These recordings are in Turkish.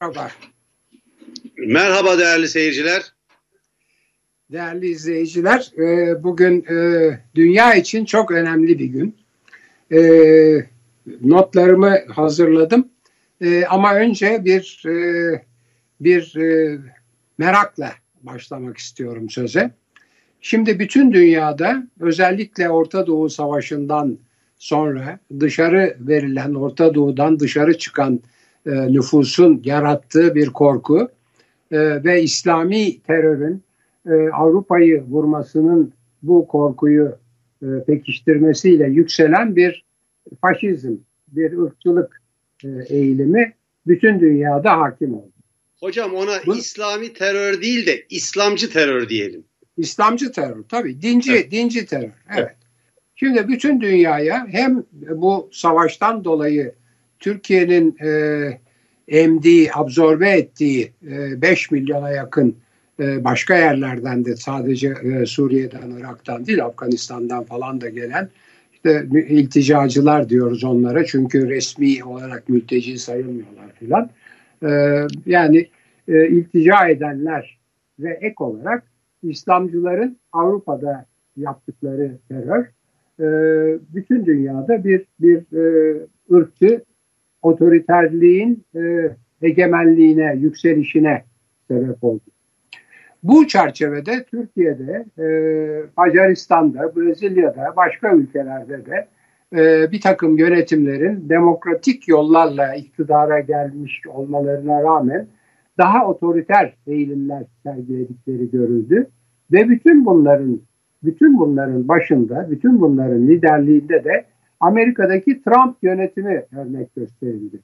Merhaba. Merhaba değerli seyirciler. Değerli izleyiciler, e, bugün e, dünya için çok önemli bir gün. E, notlarımı hazırladım ama önce bir bir merakla başlamak istiyorum söze. Şimdi bütün dünyada özellikle Orta Doğu Savaşı'ndan sonra dışarı verilen Orta Doğu'dan dışarı çıkan e, nüfusun yarattığı bir korku e, ve İslami terörün e, Avrupa'yı vurmasının bu korkuyu e, pekiştirmesiyle yükselen bir faşizm, bir ırkçılık e, eğilimi bütün dünyada hakim oldu. Hocam ona bu, İslami terör değil de İslamcı terör diyelim. İslamcı terör tabii. Dinci, evet. dinci terör. Evet. evet. Şimdi bütün dünyaya hem bu savaştan dolayı Türkiye'nin e, emdiği, absorbe ettiği e, 5 milyona yakın e, başka yerlerden de sadece e, Suriye'den, Irak'tan değil Afganistan'dan falan da gelen işte ilticacılar diyoruz onlara çünkü resmi olarak mülteci sayılmıyorlar filan. E, yani e, iltica edenler ve ek olarak İslamcıların Avrupa'da yaptıkları terör e, bütün dünyada bir bir e, ırkçı otoriterliğin e, egemenliğine, yükselişine sebep oldu. Bu çerçevede Türkiye'de, e, Macaristan'da, Brezilya'da, başka ülkelerde de e, bir takım yönetimlerin demokratik yollarla iktidara gelmiş olmalarına rağmen daha otoriter eğilimler sergiledikleri görüldü ve bütün bunların bütün bunların başında, bütün bunların liderliğinde de Amerika'daki Trump yönetimi örnek gösterildi.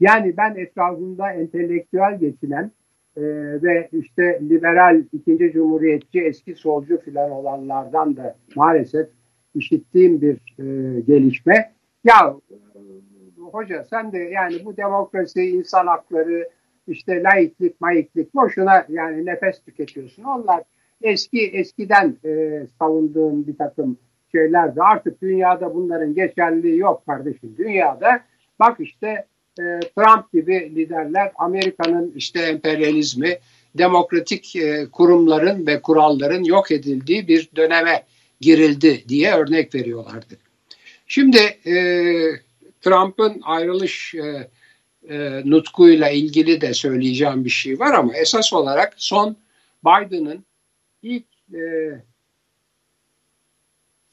Yani ben etrafında entelektüel geçinen e, ve işte liberal, ikinci cumhuriyetçi, eski solcu filan olanlardan da maalesef işittiğim bir e, gelişme. Ya e, hoca sen de yani bu demokrasi, insan hakları, işte laiklik, mayıklık boşuna yani nefes tüketiyorsun. Onlar eski eskiden e, savunduğum bir takım şeyler de artık dünyada bunların geçerliliği yok kardeşim. Dünyada bak işte e, Trump gibi liderler Amerika'nın işte emperyalizmi, demokratik e, kurumların ve kuralların yok edildiği bir döneme girildi diye örnek veriyorlardı. Şimdi e, Trump'ın ayrılış e, e, nutkuyla ilgili de söyleyeceğim bir şey var ama esas olarak son Biden'ın ilk e,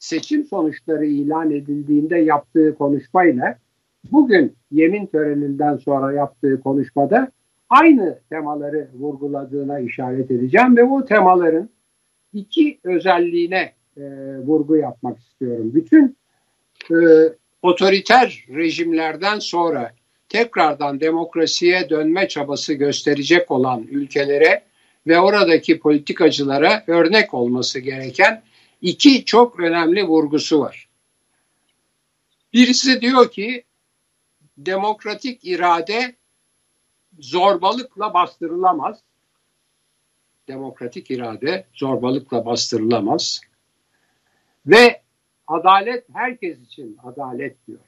seçim sonuçları ilan edildiğinde yaptığı konuşmayla bugün yemin töreninden sonra yaptığı konuşmada aynı temaları vurguladığına işaret edeceğim ve bu temaların iki özelliğine e, vurgu yapmak istiyorum. Bütün e, otoriter rejimlerden sonra tekrardan demokrasiye dönme çabası gösterecek olan ülkelere ve oradaki politikacılara örnek olması gereken iki çok önemli vurgusu var. Birisi diyor ki demokratik irade zorbalıkla bastırılamaz. Demokratik irade zorbalıkla bastırılamaz. Ve adalet herkes için adalet diyor.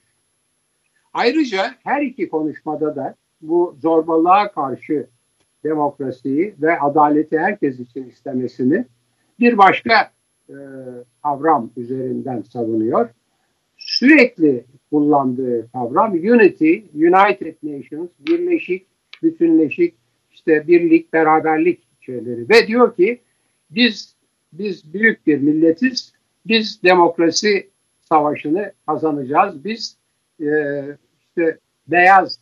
Ayrıca her iki konuşmada da bu zorbalığa karşı demokrasiyi ve adaleti herkes için istemesini bir başka e, kavram üzerinden savunuyor. Sürekli kullandığı kavram unity, United Nations, birleşik, bütünleşik, işte birlik, beraberlik şeyleri ve diyor ki biz biz büyük bir milletiz, biz demokrasi savaşını kazanacağız, biz e, işte beyaz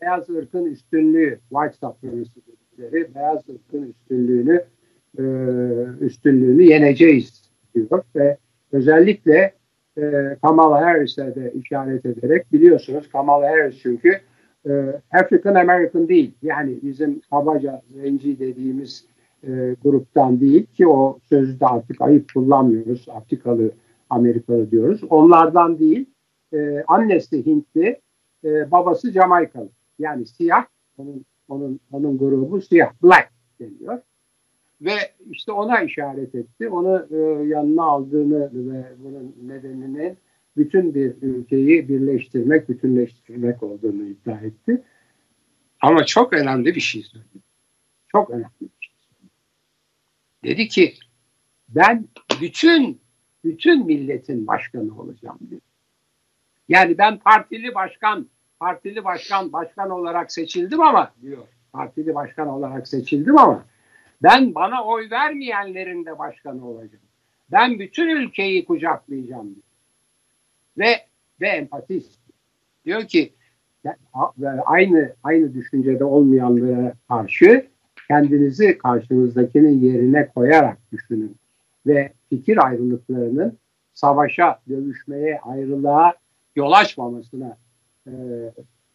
beyaz ırkın üstünlüğü, white supremacy beyaz ırkın üstünlüğünü e, üstünlüğünü yeneceğiz diyor. Ve özellikle e, Kamala Harris'e de işaret ederek biliyorsunuz Kamala Harris çünkü e, African American değil. Yani bizim kabaca zenci dediğimiz e, gruptan değil ki o sözü de artık ayıp kullanmıyoruz. Afrikalı Amerikalı diyoruz. Onlardan değil. E, annesi Hintli e, babası Jamaikalı. Yani siyah onun onun onun grubu siyah black deniyor ve işte ona işaret etti. Onu e, yanına aldığını ve bunun nedeninin bütün bir ülkeyi birleştirmek, bütünleştirmek olduğunu iddia etti. Ama çok önemli bir şey söyledi. Çok önemli bir şey söyledi. Dedi ki ben bütün bütün milletin başkanı olacağım dedi. Yani ben partili başkan, partili başkan, başkan olarak seçildim ama diyor. Partili başkan olarak seçildim ama ben bana oy vermeyenlerin de başkanı olacağım. Ben bütün ülkeyi kucaklayacağım diyor. Ve ve empati diyor ki aynı aynı düşüncede olmayanlara karşı kendinizi karşınızdakinin yerine koyarak düşünün ve fikir ayrılıklarının savaşa, dövüşmeye, ayrılığa yol açmamasına e,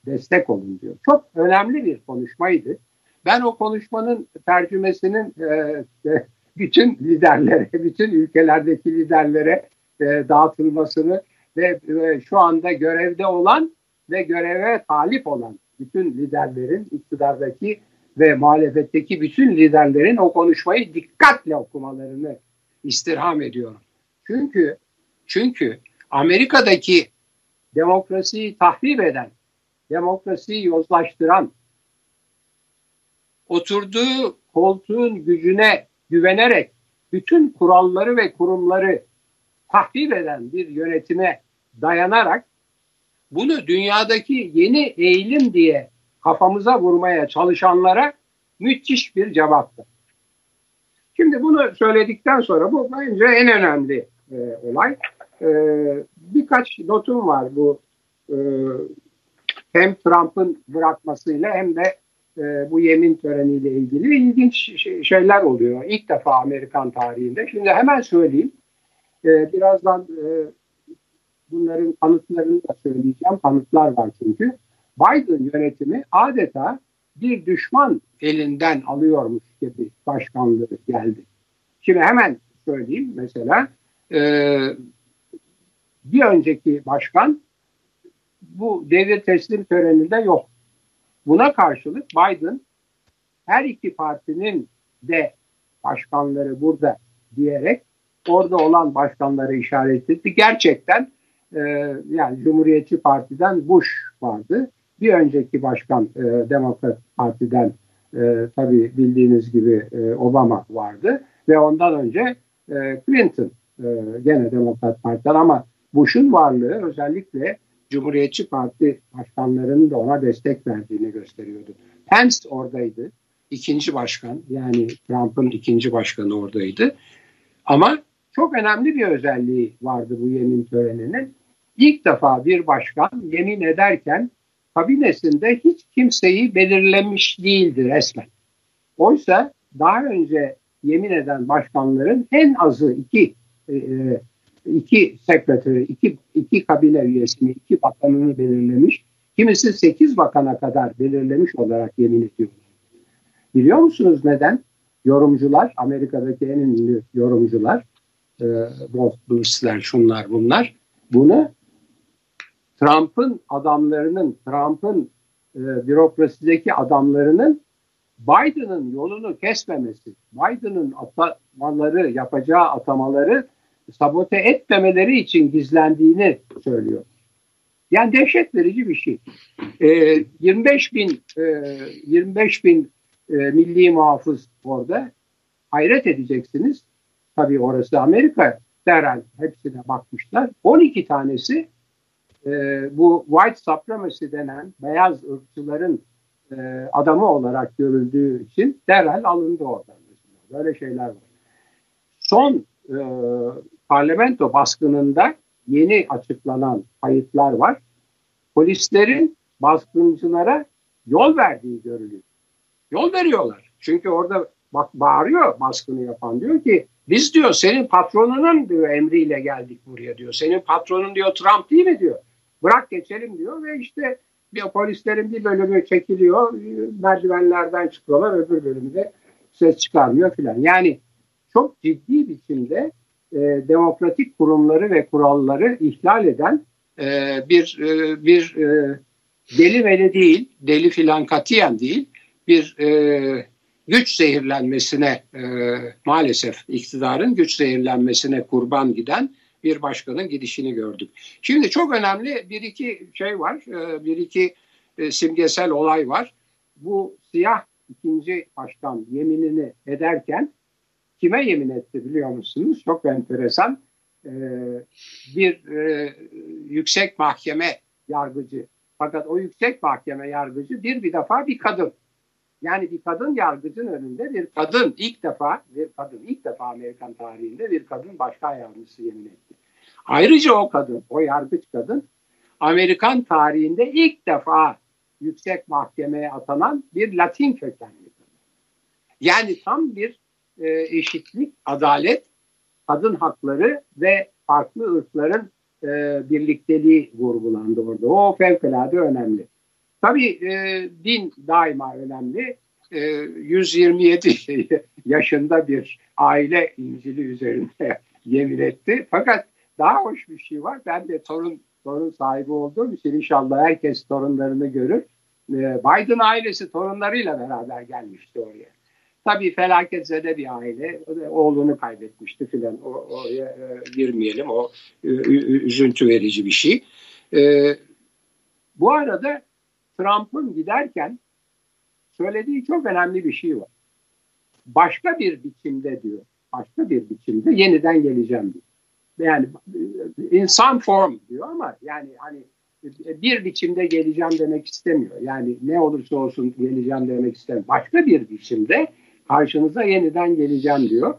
destek olun diyor. Çok önemli bir konuşmaydı. Ben o konuşmanın tercümesinin e, e, bütün liderlere, bütün ülkelerdeki liderlere e, dağıtılmasını ve e, şu anda görevde olan ve göreve talip olan bütün liderlerin, iktidardaki ve muhalefetteki bütün liderlerin o konuşmayı dikkatle okumalarını istirham ediyorum. Çünkü çünkü Amerika'daki demokrasiyi tahrip eden, demokrasiyi yozlaştıran, oturduğu koltuğun gücüne güvenerek bütün kuralları ve kurumları tahrip eden bir yönetime dayanarak bunu dünyadaki yeni eğilim diye kafamıza vurmaya çalışanlara müthiş bir cevaptı. Şimdi bunu söyledikten sonra bu bence en önemli e, olay. E, birkaç notum var bu e, hem Trump'ın bırakmasıyla hem de e, bu yemin töreniyle ilgili ilginç şeyler oluyor. İlk defa Amerikan tarihinde. Şimdi hemen söyleyeyim. E, birazdan e, bunların kanıtlarını da söyleyeceğim. Kanıtlar var çünkü. Biden yönetimi adeta bir düşman elinden alıyormuş gibi başkanlığı geldi. Şimdi hemen söyleyeyim mesela e, bir önceki başkan bu devir teslim töreninde yok. Buna karşılık Biden her iki partinin de başkanları burada diyerek orada olan başkanları işaret etti. Gerçekten e, yani Cumhuriyetçi Parti'den Bush vardı. Bir önceki başkan e, Demokrat Parti'den e, tabii bildiğiniz gibi e, Obama vardı ve ondan önce e, Clinton e, gene Demokrat Parti'den ama Bush'un varlığı özellikle Cumhuriyetçi Parti başkanlarının da ona destek verdiğini gösteriyordu. Pence oradaydı. ikinci başkan yani Trump'ın ikinci başkanı oradaydı. Ama çok önemli bir özelliği vardı bu yemin töreninin. İlk defa bir başkan yemin ederken kabinesinde hiç kimseyi belirlemiş değildi resmen. Oysa daha önce yemin eden başkanların en azı iki e, e iki sekreteri, iki, iki kabine üyesini, iki bakanını belirlemiş. Kimisi sekiz bakana kadar belirlemiş olarak yemin ediyor. Biliyor musunuz neden? Yorumcular, Amerika'daki en ünlü yorumcular, e, Wolf şunlar bunlar, bunu Trump'ın adamlarının, Trump'ın e, bürokrasideki adamlarının Biden'ın yolunu kesmemesi, Biden'ın atamaları, yapacağı atamaları sabote etmemeleri için gizlendiğini söylüyor. Yani dehşet verici bir şey. E, 25 bin e, 25 bin e, milli muhafız orada. Hayret edeceksiniz. Tabii orası Amerika. Derhal hepsine bakmışlar. 12 tanesi e, bu white supremacy denen beyaz ırkçıların e, adamı olarak görüldüğü için derhal alındı oradan. Böyle şeyler var. Son e, parlamento baskınında yeni açıklanan kayıtlar var. Polislerin baskıncılara yol verdiği görülüyor. Yol veriyorlar. Çünkü orada bak bağırıyor baskını yapan diyor ki biz diyor senin patronunun diyor emriyle geldik buraya diyor. Senin patronun diyor Trump değil mi diyor. Bırak geçelim diyor ve işte bir polislerin bir bölümü çekiliyor merdivenlerden çıkıyorlar öbür bölümde ses çıkarmıyor filan. Yani çok ciddi biçimde e, demokratik kurumları ve kuralları ihlal eden e, bir e, bir e, deli veli değil, deli filan katiyen değil, bir e, güç zehirlenmesine e, maalesef iktidarın güç zehirlenmesine kurban giden bir başkanın gidişini gördük. Şimdi çok önemli bir iki şey var, e, bir iki e, simgesel olay var. bu siyah ikinci başkan yeminini ederken kime yemin etti biliyor musunuz? Çok enteresan. Ee, bir e, yüksek mahkeme yargıcı. Fakat o yüksek mahkeme yargıcı bir bir defa bir kadın. Yani bir kadın yargıcın önünde bir kadın ilk defa bir kadın ilk defa Amerikan tarihinde bir kadın başkan yardımcısı yemin etti. Ayrıca o kadın, o yargıç kadın Amerikan tarihinde ilk defa yüksek mahkemeye atanan bir Latin kökenli. Yani tam bir e, eşitlik, adalet, kadın hakları ve farklı ırkların e, birlikteliği vurgulandı orada. O fevkalade önemli. Tabii e, din daima önemli. E, 127 yaşında bir aile İncil'i üzerinde yemin etti. Fakat daha hoş bir şey var. Ben de torun torun sahibi olduğum için inşallah herkes torunlarını görür. E, Biden ailesi torunlarıyla beraber gelmişti oraya. Tabii felaketse bir aile. Oğlunu kaybetmişti filan. O, oraya e, girmeyelim. O e, üzüntü verici bir şey. E, bu arada Trump'ın giderken söylediği çok önemli bir şey var. Başka bir biçimde diyor. Başka bir biçimde yeniden geleceğim diyor. Yani insan form diyor ama yani hani bir biçimde geleceğim demek istemiyor. Yani ne olursa olsun geleceğim demek istemiyor. Başka bir biçimde karşınıza yeniden geleceğim diyor.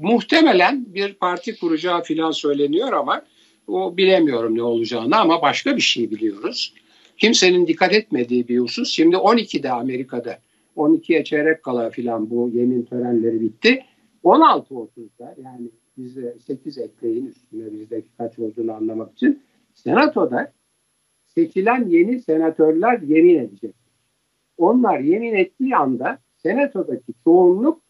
Muhtemelen bir parti kuracağı filan söyleniyor ama o bilemiyorum ne olacağını ama başka bir şey biliyoruz. Kimsenin dikkat etmediği bir husus. Şimdi 12'de Amerika'da 12'ye çeyrek kala filan bu yemin törenleri bitti. 16.30'da yani bize 8 ekleyin üstüne bizdeki kaç olduğunu anlamak için senatoda seçilen yeni senatörler yemin edecek. Onlar yemin ettiği anda senatodaki çoğunluk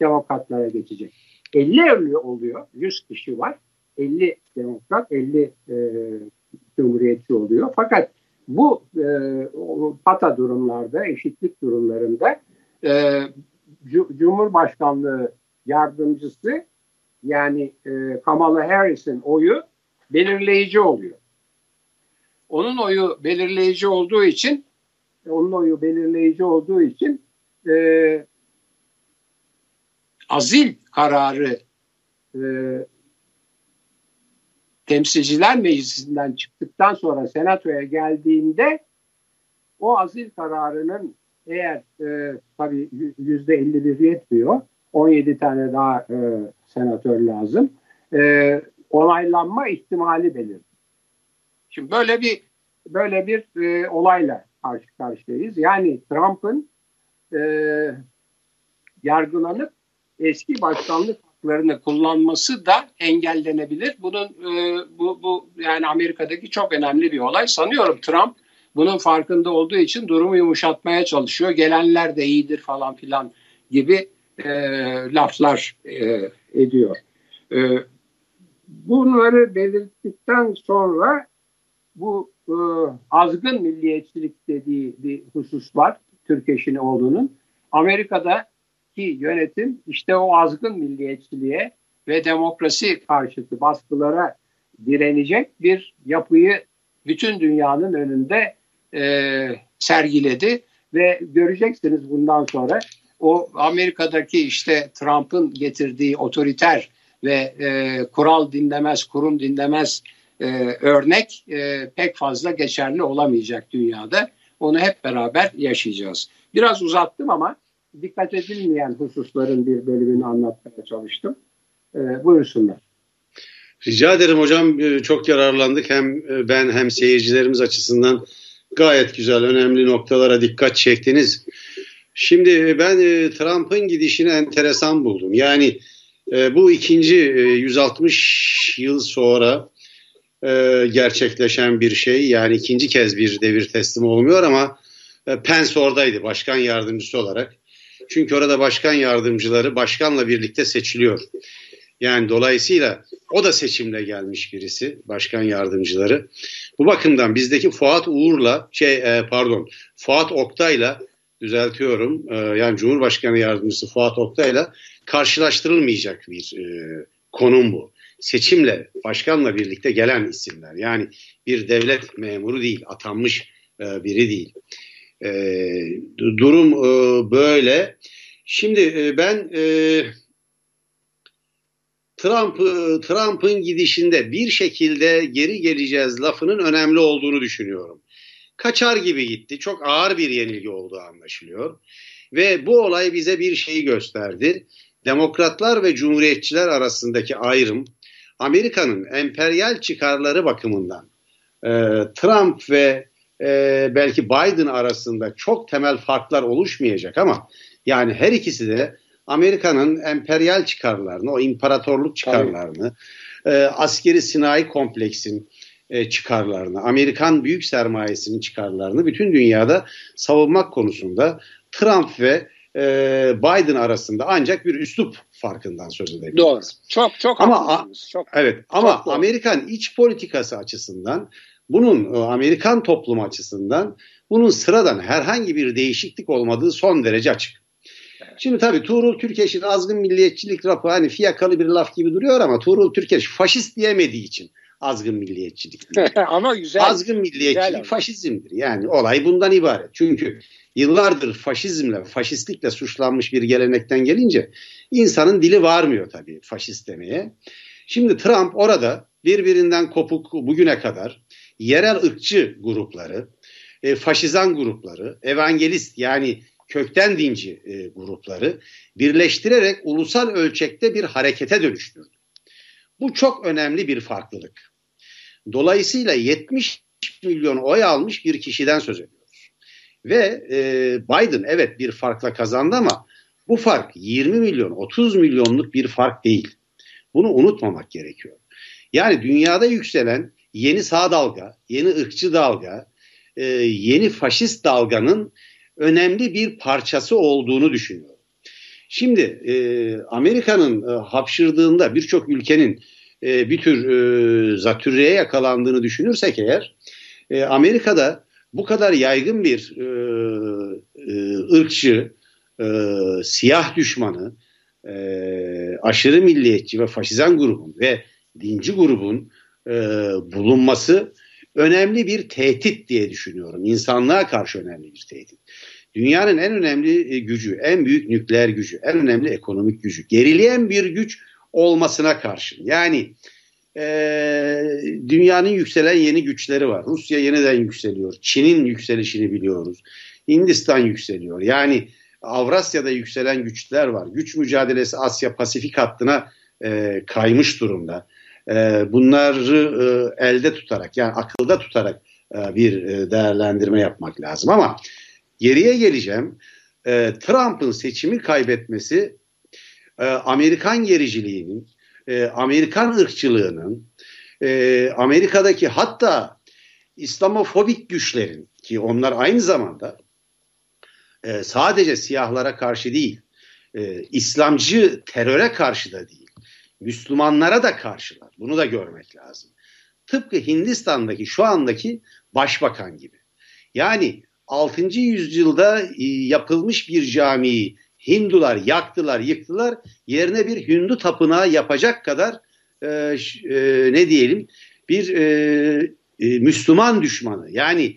demokratlara geçecek. 50 oluyor. 100 kişi var. 50 demokrat, 50 e, cumhuriyetçi oluyor. Fakat bu e, pata durumlarda, eşitlik durumlarında e, Cumhurbaşkanlığı yardımcısı yani e, Kamala Harris'in oyu belirleyici oluyor. Onun oyu belirleyici olduğu için onun oyu belirleyici olduğu için e, azil kararı e, temsilciler meclisinden çıktıktan sonra senatoya geldiğinde o azil kararının eğer e, tabii yüzde 51 yetmiyor 17 tane daha e, senatör lazım e, onaylanma ihtimali belir. Şimdi böyle bir böyle bir e, olayla karşı karşıyayız. Yani Trump'ın e, yargılanıp eski başkanlık haklarını kullanması da engellenebilir. Bunun e, bu, bu yani Amerika'daki çok önemli bir olay. Sanıyorum Trump bunun farkında olduğu için durumu yumuşatmaya çalışıyor. Gelenler de iyidir falan filan gibi e, laflar e, ediyor. E, bunları belirttikten sonra bu e, azgın milliyetçilik dediği bir husus var Türk eşini olduğunun. Amerika'da ki yönetim işte o azgın milliyetçiliğe ve demokrasi karşıtı baskılara direnecek bir yapıyı bütün dünyanın önünde e, sergiledi ve göreceksiniz bundan sonra o Amerika'daki işte Trump'ın getirdiği otoriter ve e, kural dinlemez, kurum dinlemez e, örnek e, pek fazla geçerli olamayacak dünyada. Onu hep beraber yaşayacağız. Biraz uzattım ama dikkat edilmeyen hususların bir bölümünü anlatmaya çalıştım. E, buyursunlar. Rica ederim hocam. E, çok yararlandık. Hem e, ben hem seyircilerimiz açısından gayet güzel, önemli noktalara dikkat çektiniz. Şimdi ben e, Trump'ın gidişini enteresan buldum. Yani bu ikinci 160 yıl sonra gerçekleşen bir şey. Yani ikinci kez bir devir teslim olmuyor ama Pence oradaydı başkan yardımcısı olarak. Çünkü orada başkan yardımcıları başkanla birlikte seçiliyor. Yani dolayısıyla o da seçimle gelmiş birisi başkan yardımcıları. Bu bakımdan bizdeki Fuat Uğur'la şey e, pardon Fuat Oktay'la düzeltiyorum e, yani Cumhurbaşkanı yardımcısı Fuat Oktay'la karşılaştırılmayacak bir e, konum bu. Seçimle başkanla birlikte gelen isimler yani bir devlet memuru değil atanmış e, biri değil. E, durum e, böyle. Şimdi e, ben e, Trump Trump'ın gidişinde bir şekilde geri geleceğiz lafının önemli olduğunu düşünüyorum. Kaçar gibi gitti. Çok ağır bir yenilgi olduğu anlaşılıyor. Ve bu olay bize bir şeyi gösterdi. Demokratlar ve cumhuriyetçiler arasındaki ayrım Amerika'nın emperyal çıkarları bakımından e, Trump ve e, belki Biden arasında çok temel farklar oluşmayacak ama yani her ikisi de Amerika'nın emperyal çıkarlarını, o imparatorluk çıkarlarını, e, askeri sinayi kompleksin e, çıkarlarını, Amerikan büyük sermayesinin çıkarlarını bütün dünyada savunmak konusunda Trump ve e, Biden arasında ancak bir üslup farkından söz edebiliriz. Doğru. Çok çok ama çok, evet ama çok Amerikan iç politikası açısından bunun e, Amerikan toplumu açısından bunun sıradan herhangi bir değişiklik olmadığı son derece açık. Şimdi tabii Tuğrul Türkeş'in azgın milliyetçilik raporu hani fiyakalı bir laf gibi duruyor ama Tuğrul Türkeş faşist diyemediği için azgın milliyetçilik. ama güzel. Azgın milliyetçilik güzel faşizmdir. Yani olay bundan ibaret. Çünkü yıllardır faşizmle, faşistlikle suçlanmış bir gelenekten gelince insanın dili varmıyor tabii faşist demeye. Şimdi Trump orada birbirinden kopuk bugüne kadar yerel ırkçı grupları, e, faşizan grupları, evangelist yani kökten dinci e, grupları birleştirerek ulusal ölçekte bir harekete dönüştürdü. Bu çok önemli bir farklılık. Dolayısıyla 70 milyon oy almış bir kişiden söz ediyoruz. Ve e, Biden evet bir farkla kazandı ama bu fark 20 milyon 30 milyonluk bir fark değil. Bunu unutmamak gerekiyor. Yani dünyada yükselen yeni sağ dalga, yeni ırkçı dalga, e, yeni faşist dalganın önemli bir parçası olduğunu düşünüyorum. Şimdi e, Amerika'nın e, hapşırdığında birçok ülkenin bir tür zatürreye yakalandığını düşünürsek eğer Amerika'da bu kadar yaygın bir ırkçı, e, siyah düşmanı, e, aşırı milliyetçi ve faşizan grubun ve dinci grubun e, bulunması önemli bir tehdit diye düşünüyorum. İnsanlığa karşı önemli bir tehdit. Dünyanın en önemli e, gücü, en büyük nükleer gücü, en önemli ekonomik gücü, gerileyen bir güç olmasına karşın. Yani e, dünyanın yükselen yeni güçleri var. Rusya yeniden yükseliyor. Çin'in yükselişini biliyoruz. Hindistan yükseliyor. Yani Avrasya'da yükselen güçler var. Güç mücadelesi Asya Pasifik hattına e, kaymış durumda. E, bunları e, elde tutarak yani akılda tutarak e, bir e, değerlendirme yapmak lazım. Ama geriye geleceğim. E, Trump'ın seçimi kaybetmesi e, Amerikan gericiliğinin, e, Amerikan ırkçılığının, e, Amerika'daki hatta İslamofobik güçlerin ki onlar aynı zamanda e, sadece siyahlara karşı değil, e, İslamcı teröre karşı da değil, Müslümanlara da karşılar. Bunu da görmek lazım. Tıpkı Hindistan'daki şu andaki başbakan gibi. Yani 6. yüzyılda e, yapılmış bir camiyi Hindular yaktılar, yıktılar. Yerine bir Hindu tapınağı yapacak kadar e, e, ne diyelim bir e, e, Müslüman düşmanı. Yani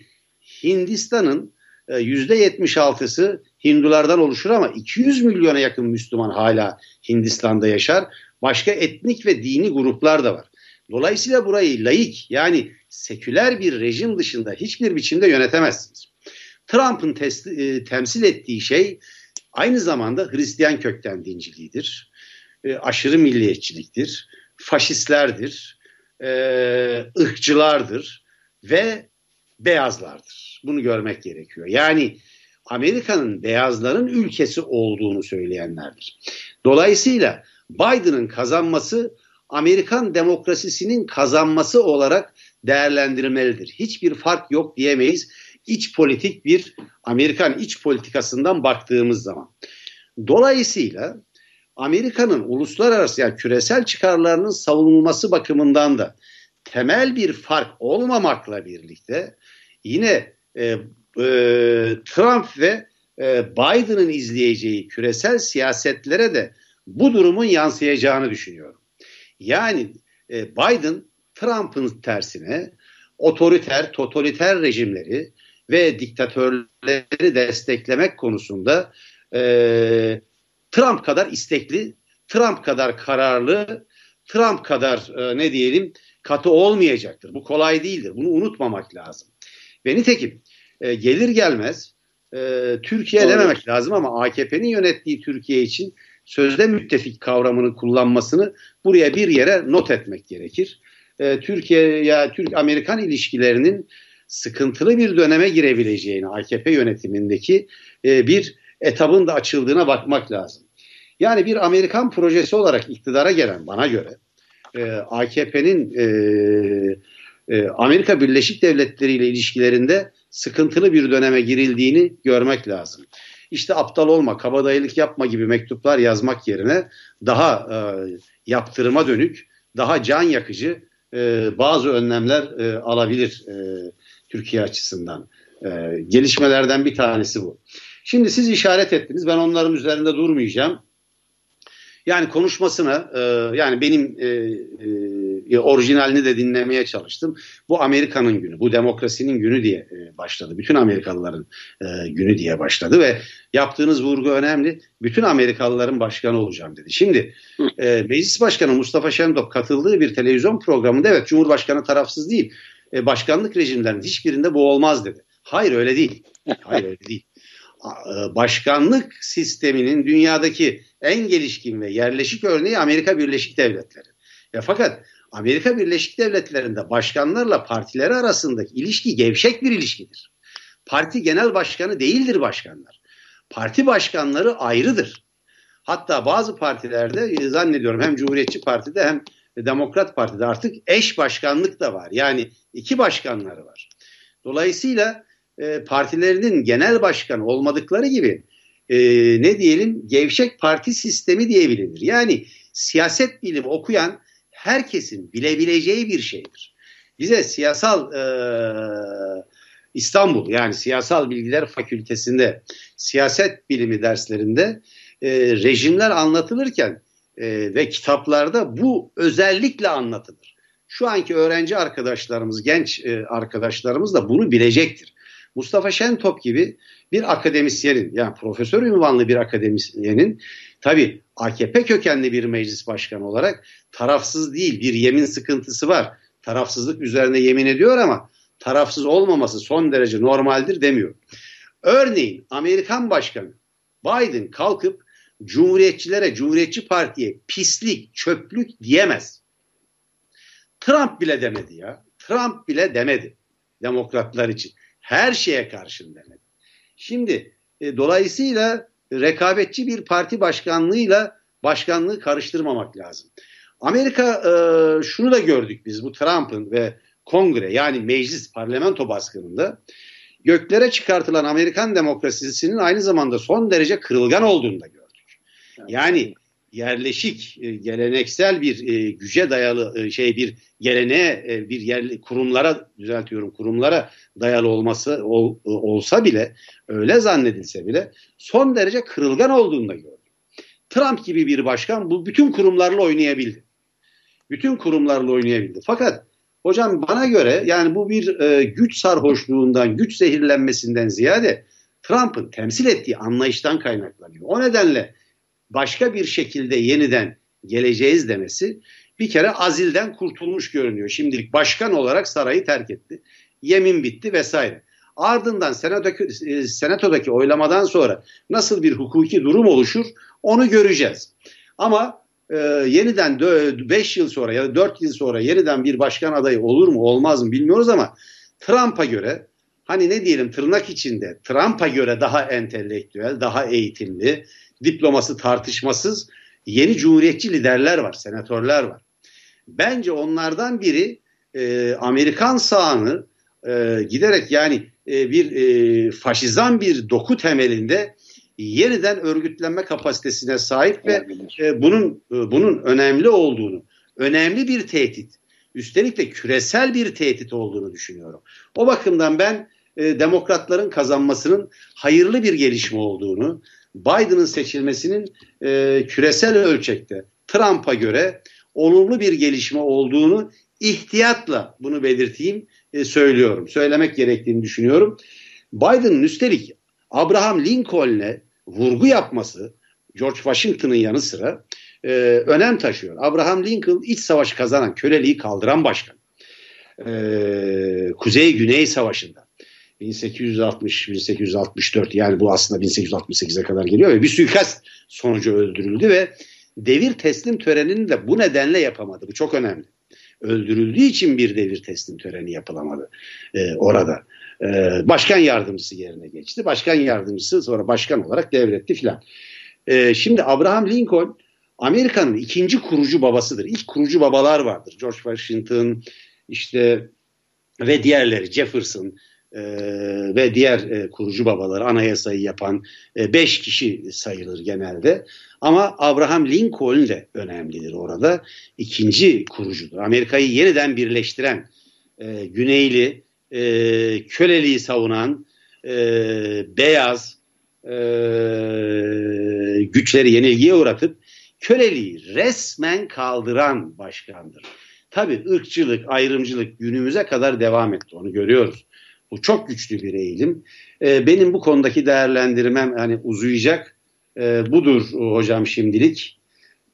Hindistan'ın %76'sı Hindulardan oluşur ama 200 milyona yakın Müslüman hala Hindistan'da yaşar. Başka etnik ve dini gruplar da var. Dolayısıyla burayı laik yani seküler bir rejim dışında hiçbir biçimde yönetemezsiniz. Trump'ın e, temsil ettiği şey aynı zamanda Hristiyan kökten dinciliğidir. E, aşırı milliyetçiliktir. Faşistlerdir. E, ırkçılardır. Ve beyazlardır. Bunu görmek gerekiyor. Yani Amerika'nın beyazların ülkesi olduğunu söyleyenlerdir. Dolayısıyla Biden'ın kazanması Amerikan demokrasisinin kazanması olarak değerlendirmelidir. Hiçbir fark yok diyemeyiz iç politik bir Amerikan iç politikasından baktığımız zaman. Dolayısıyla Amerika'nın uluslararası yani küresel çıkarlarının savunulması bakımından da temel bir fark olmamakla birlikte yine e, e, Trump ve e, Biden'ın izleyeceği küresel siyasetlere de bu durumun yansıyacağını düşünüyorum. Yani e, Biden Trump'ın tersine otoriter, totaliter rejimleri ve diktatörleri desteklemek konusunda e, Trump kadar istekli, Trump kadar kararlı, Trump kadar e, ne diyelim katı olmayacaktır. Bu kolay değildir. Bunu unutmamak lazım. Ve nitekim e, gelir gelmez e, Türkiye Doğru. dememek lazım ama AKP'nin yönettiği Türkiye için sözde müttefik kavramını kullanmasını buraya bir yere not etmek gerekir. E, Türkiye ya Türk-Amerikan ilişkilerinin sıkıntılı bir döneme girebileceğini AKP yönetimindeki e, bir etabın da açıldığına bakmak lazım. Yani bir Amerikan projesi olarak iktidara gelen bana göre e, AKP'nin e, e, Amerika Birleşik Devletleri ile ilişkilerinde sıkıntılı bir döneme girildiğini görmek lazım. İşte aptal olma, kabadayılık yapma gibi mektuplar yazmak yerine daha e, yaptırıma dönük, daha can yakıcı e, bazı önlemler e, alabilir e, Türkiye açısından. E, gelişmelerden bir tanesi bu. Şimdi siz işaret ettiniz, ben onların üzerinde durmayacağım. Yani konuşmasına e, yani benim e, e, orijinalini de dinlemeye çalıştım. Bu Amerika'nın günü, bu demokrasinin günü diye e, başladı. Bütün Amerikalıların e, günü diye başladı ve yaptığınız vurgu önemli. Bütün Amerikalıların başkanı olacağım dedi. Şimdi e, Meclis Başkanı Mustafa Şentop katıldığı bir televizyon programında evet Cumhurbaşkanı tarafsız değil. E, başkanlık rejimlerinin hiçbirinde bu olmaz dedi. Hayır öyle değil. Hayır öyle değil. E, başkanlık sisteminin dünyadaki en gelişkin ve yerleşik örneği Amerika Birleşik Devletleri. Ya fakat Amerika Birleşik Devletleri'nde başkanlarla partileri arasındaki ilişki gevşek bir ilişkidir. Parti genel başkanı değildir başkanlar. Parti başkanları ayrıdır. Hatta bazı partilerde e, zannediyorum hem Cumhuriyetçi Parti'de hem Demokrat Parti'de artık eş başkanlık da var. Yani iki başkanları var. Dolayısıyla e, partilerinin genel başkanı olmadıkları gibi e, ne diyelim gevşek parti sistemi diyebilir. Yani siyaset bilimi okuyan herkesin bilebileceği bir şeydir. Bize siyasal e, İstanbul yani Siyasal Bilgiler Fakültesinde siyaset bilimi derslerinde e, rejimler anlatılırken e, ve kitaplarda bu özellikle anlatılır. Şu anki öğrenci arkadaşlarımız, genç e, arkadaşlarımız da bunu bilecektir. Mustafa Şentop gibi bir akademisyenin yani profesör ünvanlı bir akademisyenin tabi AKP kökenli bir meclis başkanı olarak tarafsız değil bir yemin sıkıntısı var. Tarafsızlık üzerine yemin ediyor ama tarafsız olmaması son derece normaldir demiyor. Örneğin Amerikan Başkanı Biden kalkıp Cumhuriyetçilere, Cumhuriyetçi Parti'ye pislik, çöplük diyemez. Trump bile demedi ya. Trump bile demedi demokratlar için. Her şeye karşın demedi. Şimdi e, dolayısıyla rekabetçi bir parti başkanlığıyla başkanlığı karıştırmamak lazım. Amerika e, şunu da gördük biz bu Trump'ın ve kongre yani meclis parlamento baskınında göklere çıkartılan Amerikan demokrasisinin aynı zamanda son derece kırılgan olduğunu da gördük. Yani yerleşik, e, geleneksel bir e, güce dayalı e, şey bir geleneğe bir yerli kurumlara düzeltiyorum kurumlara dayalı olması ol, olsa bile öyle zannedilse bile son derece kırılgan olduğunu da gördük. Trump gibi bir başkan bu bütün kurumlarla oynayabildi. Bütün kurumlarla oynayabildi. Fakat hocam bana göre yani bu bir e, güç sarhoşluğundan, güç zehirlenmesinden ziyade Trump'ın temsil ettiği anlayıştan kaynaklanıyor. O nedenle başka bir şekilde yeniden geleceğiz demesi bir kere azilden kurtulmuş görünüyor. Şimdilik başkan olarak sarayı terk etti. Yemin bitti vesaire. Ardından senatodaki, e, senatodaki oylamadan sonra nasıl bir hukuki durum oluşur onu göreceğiz. Ama e, yeniden 5 yıl sonra ya da 4 yıl sonra yeniden bir başkan adayı olur mu olmaz mı bilmiyoruz ama Trump'a göre hani ne diyelim tırnak içinde Trump'a göre daha entelektüel, daha eğitimli, diploması tartışmasız yeni cumhuriyetçi liderler var, senatörler var. Bence onlardan biri e, Amerikan sağını e, giderek yani e, bir e, faşizan bir doku temelinde yeniden örgütlenme kapasitesine sahip ve e, bunun e, bunun önemli olduğunu, önemli bir tehdit, üstelik de küresel bir tehdit olduğunu düşünüyorum. O bakımdan ben e, demokratların kazanmasının hayırlı bir gelişme olduğunu, Biden'ın seçilmesinin e, küresel ölçekte Trump'a göre olumlu bir gelişme olduğunu ihtiyatla bunu belirteyim e, söylüyorum. Söylemek gerektiğini düşünüyorum. Biden'ın üstelik Abraham Lincoln'e vurgu yapması George Washington'ın yanı sıra e, önem taşıyor. Abraham Lincoln iç savaşı kazanan, köleliği kaldıran başkan. E, Kuzey-Güney Savaşı'nda. 1860-1864 yani bu aslında 1868'e kadar geliyor ve bir suikast sonucu öldürüldü ve devir teslim törenini de bu nedenle yapamadı. Bu çok önemli. Öldürüldüğü için bir devir teslim töreni yapılamadı e, orada. E, başkan yardımcısı yerine geçti. Başkan yardımcısı sonra başkan olarak devretti filan. E, şimdi Abraham Lincoln Amerika'nın ikinci kurucu babasıdır. İlk kurucu babalar vardır. George Washington işte ve diğerleri Jefferson e, ve diğer e, kurucu babaları anayasayı yapan e, beş kişi sayılır genelde. Ama Abraham Lincoln de önemlidir orada. İkinci kurucudur. Amerika'yı yeniden birleştiren, e, güneyli, e, köleliği savunan, e, beyaz, e, güçleri yenilgiye uğratıp köleliği resmen kaldıran başkandır. Tabi ırkçılık, ayrımcılık günümüze kadar devam etti. Onu görüyoruz. Bu çok güçlü bir eğilim. E, benim bu konudaki değerlendirmem hani uzayacak. E, budur hocam şimdilik.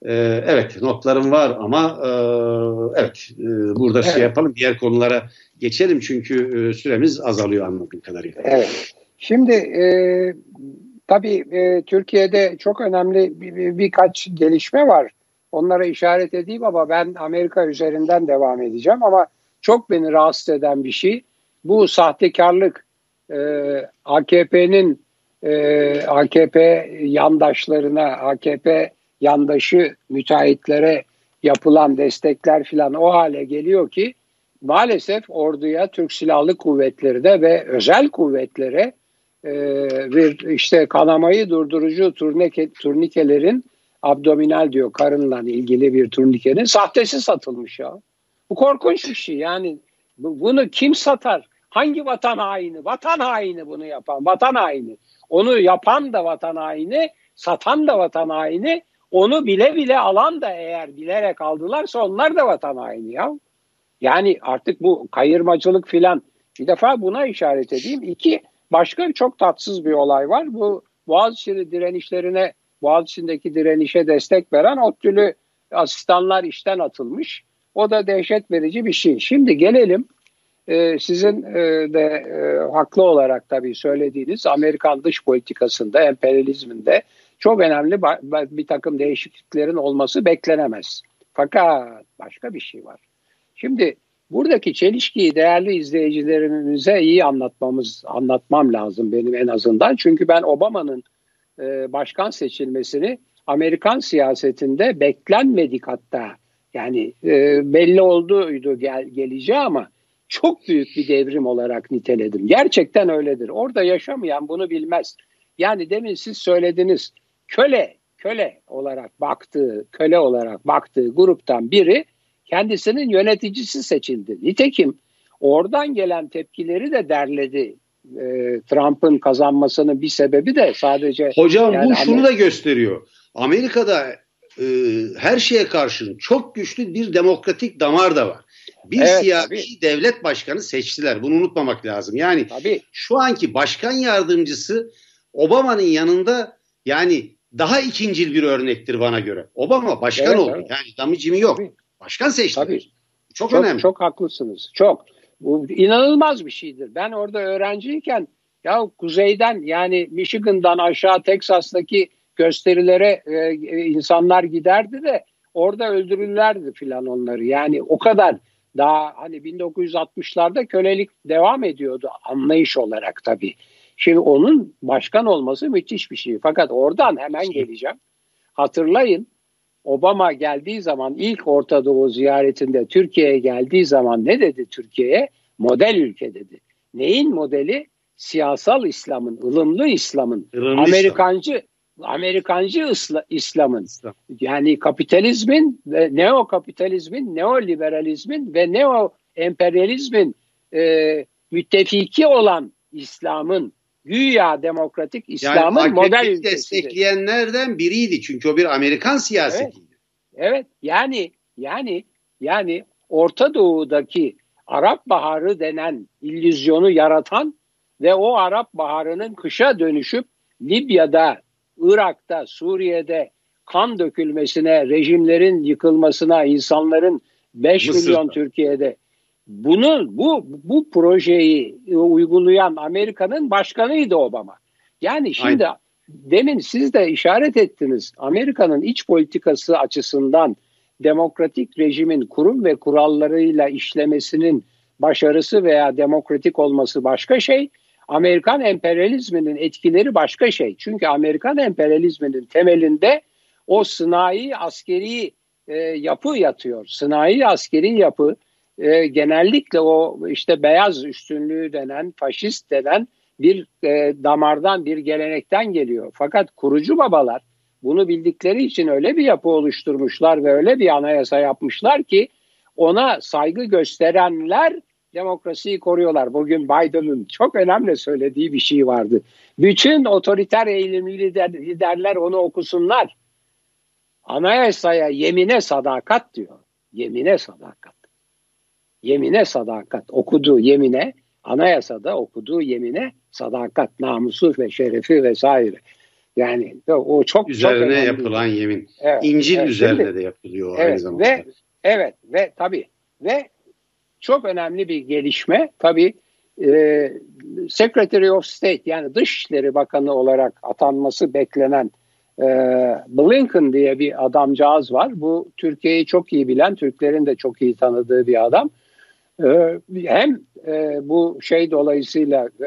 E, evet notlarım var ama e, evet e, burada şey evet. şey yapalım. Diğer konulara geçelim çünkü e, süremiz azalıyor anladığım kadarıyla. Evet. Şimdi e, tabii e, Türkiye'de çok önemli bir, bir, birkaç gelişme var. Onlara işaret edeyim ama ben Amerika üzerinden devam edeceğim ama çok beni rahatsız eden bir şey bu sahtekarlık e, AKP'nin e, AKP yandaşlarına, AKP yandaşı müteahhitlere yapılan destekler filan o hale geliyor ki maalesef orduya, Türk Silahlı Kuvvetleri'de ve özel kuvvetlere e, bir işte kanamayı durdurucu turnike, turnikelerin abdominal diyor karınla ilgili bir turnikenin sahtesi satılmış ya. Bu korkunç bir şey yani bunu kim satar? Hangi vatan haini? Vatan haini bunu yapan, vatan haini. Onu yapan da vatan haini, satan da vatan haini, onu bile bile alan da eğer bilerek aldılarsa onlar da vatan haini ya. Yani artık bu kayırmacılık filan bir defa buna işaret edeyim. İki, başka çok tatsız bir olay var. Bu Boğaziçi direnişlerine, Boğaziçi'ndeki direnişe destek veren ODTÜ'lü asistanlar işten atılmış. O da dehşet verici bir şey. Şimdi gelelim e, sizin e, de e, haklı olarak tabii söylediğiniz Amerikan dış politikasında, emperyalizminde çok önemli bir takım değişikliklerin olması beklenemez. Fakat başka bir şey var. Şimdi buradaki çelişkiyi değerli izleyicilerimize iyi anlatmamız anlatmam lazım benim en azından. Çünkü ben Obama'nın e, başkan seçilmesini Amerikan siyasetinde beklenmedik hatta yani belli olduydu gel, geleceği ama çok büyük bir devrim olarak niteledim. Gerçekten öyledir. Orada yaşamayan bunu bilmez. Yani demin siz söylediniz köle köle olarak baktığı, köle olarak baktığı gruptan biri kendisinin yöneticisi seçildi. Nitekim oradan gelen tepkileri de derledi. E, Trump'ın kazanmasının bir sebebi de sadece... Hocam yani bu şunu da gösteriyor. Amerika'da e, her şeye karşın çok güçlü bir demokratik damar da var. Bir evet, siyasi tabii. devlet başkanı seçtiler. Bunu unutmamak lazım. Yani tabii. şu anki başkan yardımcısı Obama'nın yanında yani daha ikincil bir örnektir bana göre. Obama başkan evet, oldu. Evet. Yani damicimi yok. Tabii. Başkan seçti. Tabii. Çok, çok önemli. Çok haklısınız. Çok. Bu inanılmaz bir şeydir. Ben orada öğrenciyken ya kuzeyden yani Michigan'dan aşağı Teksas'taki gösterilere e, insanlar giderdi de orada öldürürlerdi filan onları. Yani o kadar daha hani 1960'larda kölelik devam ediyordu anlayış olarak tabii. Şimdi onun başkan olması müthiş bir şey. Fakat oradan hemen geleceğim. Hatırlayın Obama geldiği zaman ilk Orta Doğu ziyaretinde Türkiye'ye geldiği zaman ne dedi Türkiye'ye? Model ülke dedi. Neyin modeli? Siyasal İslam'ın, ılımlı İslam'ın, Amerikancı İslam. Amerikancı İslam'ın yani kapitalizmin ve neo kapitalizmin, neoliberalizmin ve neo emperyalizmin e, müttefiki olan İslam'ın güya demokratik İslam'ın yani model ülkesi. destekleyenlerden biriydi çünkü o bir Amerikan siyasetiydi. Evet, evet yani yani yani Orta Doğu'daki Arap Baharı denen illüzyonu yaratan ve o Arap Baharı'nın kışa dönüşüp Libya'da, Irak'ta, Suriye'de kan dökülmesine, rejimlerin yıkılmasına, insanların 5 milyon Türkiye'de bunu bu bu projeyi uygulayan Amerika'nın başkanıydı Obama. Yani şimdi Aynen. demin siz de işaret ettiniz. Amerika'nın iç politikası açısından demokratik rejimin kurum ve kurallarıyla işlemesinin başarısı veya demokratik olması başka şey. Amerikan emperyalizminin etkileri başka şey. Çünkü Amerikan emperyalizminin temelinde o sınai askeri e, yapı yatıyor. Sınai askeri yapı e, genellikle o işte beyaz üstünlüğü denen, faşist denen bir e, damardan, bir gelenekten geliyor. Fakat kurucu babalar bunu bildikleri için öyle bir yapı oluşturmuşlar ve öyle bir anayasa yapmışlar ki ona saygı gösterenler demokrasiyi koruyorlar. Bugün Biden'ın çok önemli söylediği bir şey vardı. Bütün otoriter eğilimli lider, liderler onu okusunlar. Anayasaya yemine sadakat diyor. Yemine sadakat. Yemine sadakat. Okuduğu yemine, anayasada okuduğu yemine sadakat, namusu ve şerefi vesaire. Yani o çok üzerine çok yapılan yemin. Evet, İncil evet, üzerine de yapılıyor evet, aynı zamanda. Ve evet ve tabii ve çok önemli bir gelişme tabii e, Secretary of State yani Dışişleri Bakanı olarak atanması beklenen e, Blinken diye bir adamcağız var. Bu Türkiye'yi çok iyi bilen, Türklerin de çok iyi tanıdığı bir adam. E, hem e, bu şey dolayısıyla e,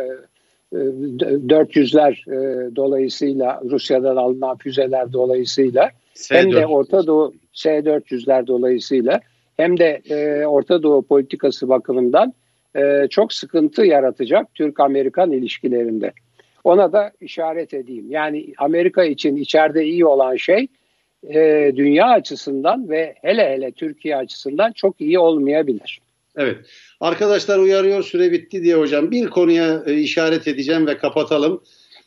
400'ler e, dolayısıyla Rusya'dan alınan füzeler dolayısıyla S-400. hem de Orta Doğu S-400'ler dolayısıyla hem de e, Orta Doğu politikası bakımından e, çok sıkıntı yaratacak Türk-Amerikan ilişkilerinde. Ona da işaret edeyim. Yani Amerika için içeride iyi olan şey e, dünya açısından ve hele hele Türkiye açısından çok iyi olmayabilir. Evet. Arkadaşlar uyarıyor süre bitti diye hocam. Bir konuya e, işaret edeceğim ve kapatalım.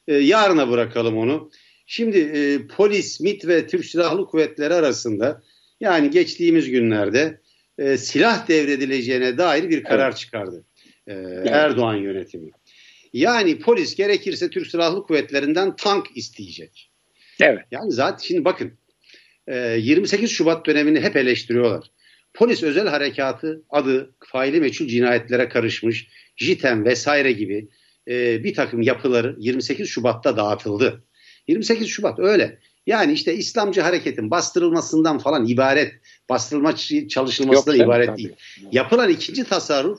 E, yarına bırakalım onu. Şimdi e, polis, MIT ve Türk Silahlı Kuvvetleri arasında yani geçtiğimiz günlerde e, silah devredileceğine dair bir karar evet. çıkardı. E, evet. Erdoğan yönetimi. Yani polis gerekirse Türk Silahlı Kuvvetleri'nden tank isteyecek. Evet. Yani zaten şimdi bakın 28 e, Şubat dönemini hep eleştiriyorlar. Polis özel harekatı adı faili meçhul cinayetlere karışmış, JITEM vesaire gibi e, bir takım yapıları 28 Şubat'ta dağıtıldı. 28 Şubat öyle. Yani işte İslamcı hareketin bastırılmasından falan ibaret, bastırılma çalışılmasından Yok, ibaret tabii. değil. Yapılan ikinci tasarruf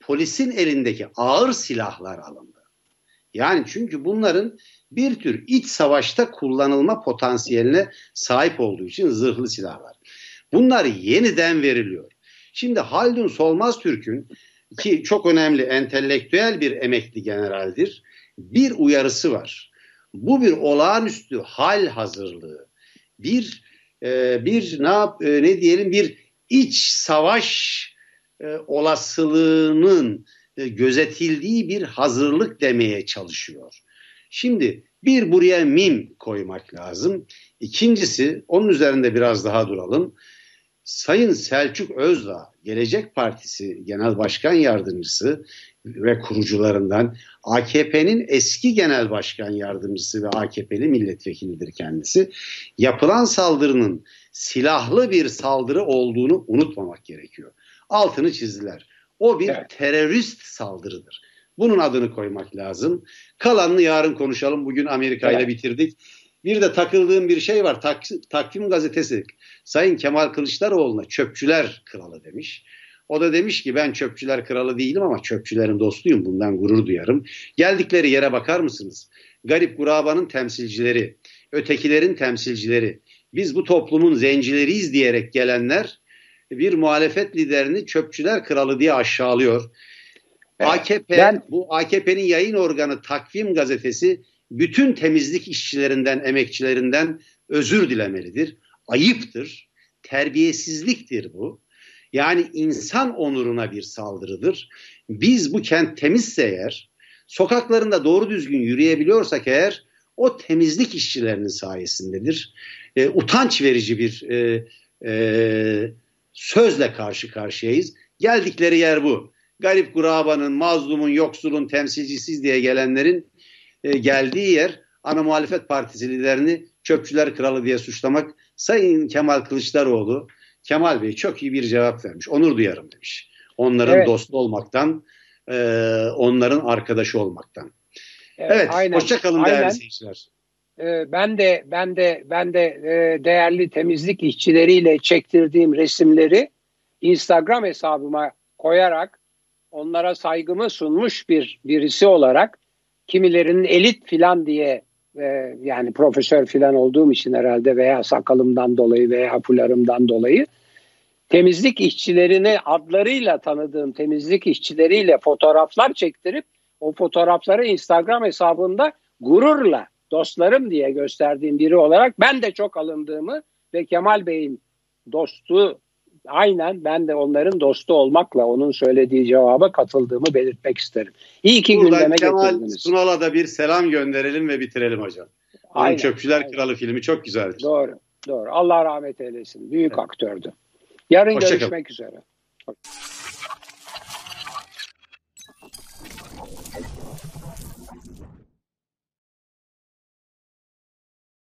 polisin elindeki ağır silahlar alındı. Yani çünkü bunların bir tür iç savaşta kullanılma potansiyeline sahip olduğu için zırhlı silahlar. Bunlar yeniden veriliyor. Şimdi Haldun Solmaz Türk'ün ki çok önemli entelektüel bir emekli generaldir. Bir uyarısı var. Bu bir olağanüstü hal hazırlığı. Bir e, bir ne yap e, ne diyelim bir iç savaş e, olasılığının e, gözetildiği bir hazırlık demeye çalışıyor. Şimdi bir buraya mim koymak lazım. İkincisi onun üzerinde biraz daha duralım. Sayın Selçuk Özdağ, Gelecek Partisi Genel Başkan Yardımcısı ve kurucularından AKP'nin eski genel başkan yardımcısı ve AKP'li milletvekilidir kendisi. Yapılan saldırının silahlı bir saldırı olduğunu unutmamak gerekiyor. Altını çizdiler. O bir evet. terörist saldırıdır. Bunun adını koymak lazım. Kalanını yarın konuşalım. Bugün Amerika ile evet. bitirdik. Bir de takıldığım bir şey var. Tak, Takvim gazetesi Sayın Kemal Kılıçdaroğlu'na çöpçüler kralı demiş. O da demiş ki ben çöpçüler kralı değilim ama çöpçülerin dostuyum. Bundan gurur duyarım. Geldikleri yere bakar mısınız? Garip gurabanın temsilcileri, ötekilerin temsilcileri, biz bu toplumun zencileriyiz diyerek gelenler bir muhalefet liderini çöpçüler kralı diye aşağılıyor. Evet, AKP ben... bu AKP'nin yayın organı Takvim gazetesi bütün temizlik işçilerinden, emekçilerinden özür dilemelidir. Ayıptır, terbiyesizliktir bu. Yani insan onuruna bir saldırıdır. Biz bu kent temizse eğer, sokaklarında doğru düzgün yürüyebiliyorsak eğer, o temizlik işçilerinin sayesindedir. E, utanç verici bir e, e, sözle karşı karşıyayız. Geldikleri yer bu. garip kurabanın, mazlumun, yoksulun temsilcisiz diye gelenlerin e, geldiği yer ana muhalefet partisi liderini çöpçüler kralı diye suçlamak Sayın Kemal Kılıçdaroğlu Kemal Bey çok iyi bir cevap vermiş. Onur duyarım demiş. Onların evet. dostu olmaktan, e, onların arkadaşı olmaktan. Evet, evet aynen, hoşçakalın değerli aynen. seyirciler. Ee, ben de ben de ben de e, değerli temizlik işçileriyle çektirdiğim resimleri Instagram hesabıma koyarak onlara saygımı sunmuş bir birisi olarak kimilerinin elit filan diye e, yani profesör filan olduğum için herhalde veya sakalımdan dolayı veya fularımdan dolayı temizlik işçilerini adlarıyla tanıdığım temizlik işçileriyle fotoğraflar çektirip o fotoğrafları Instagram hesabında gururla dostlarım diye gösterdiğim biri olarak ben de çok alındığımı ve Kemal Bey'in dostu aynen ben de onların dostu olmakla onun söylediği cevaba katıldığımı belirtmek isterim. İyi ki Buradan gündeme Kemal getirdiniz. Sunal'a da bir selam gönderelim ve bitirelim hocam. Onun aynen, Çöpçüler aynen. Kralı filmi çok güzeldir. Doğru. Doğru. Allah rahmet eylesin. Büyük evet. aktördü. Yarın Hoşça görüşmek kalın. üzere.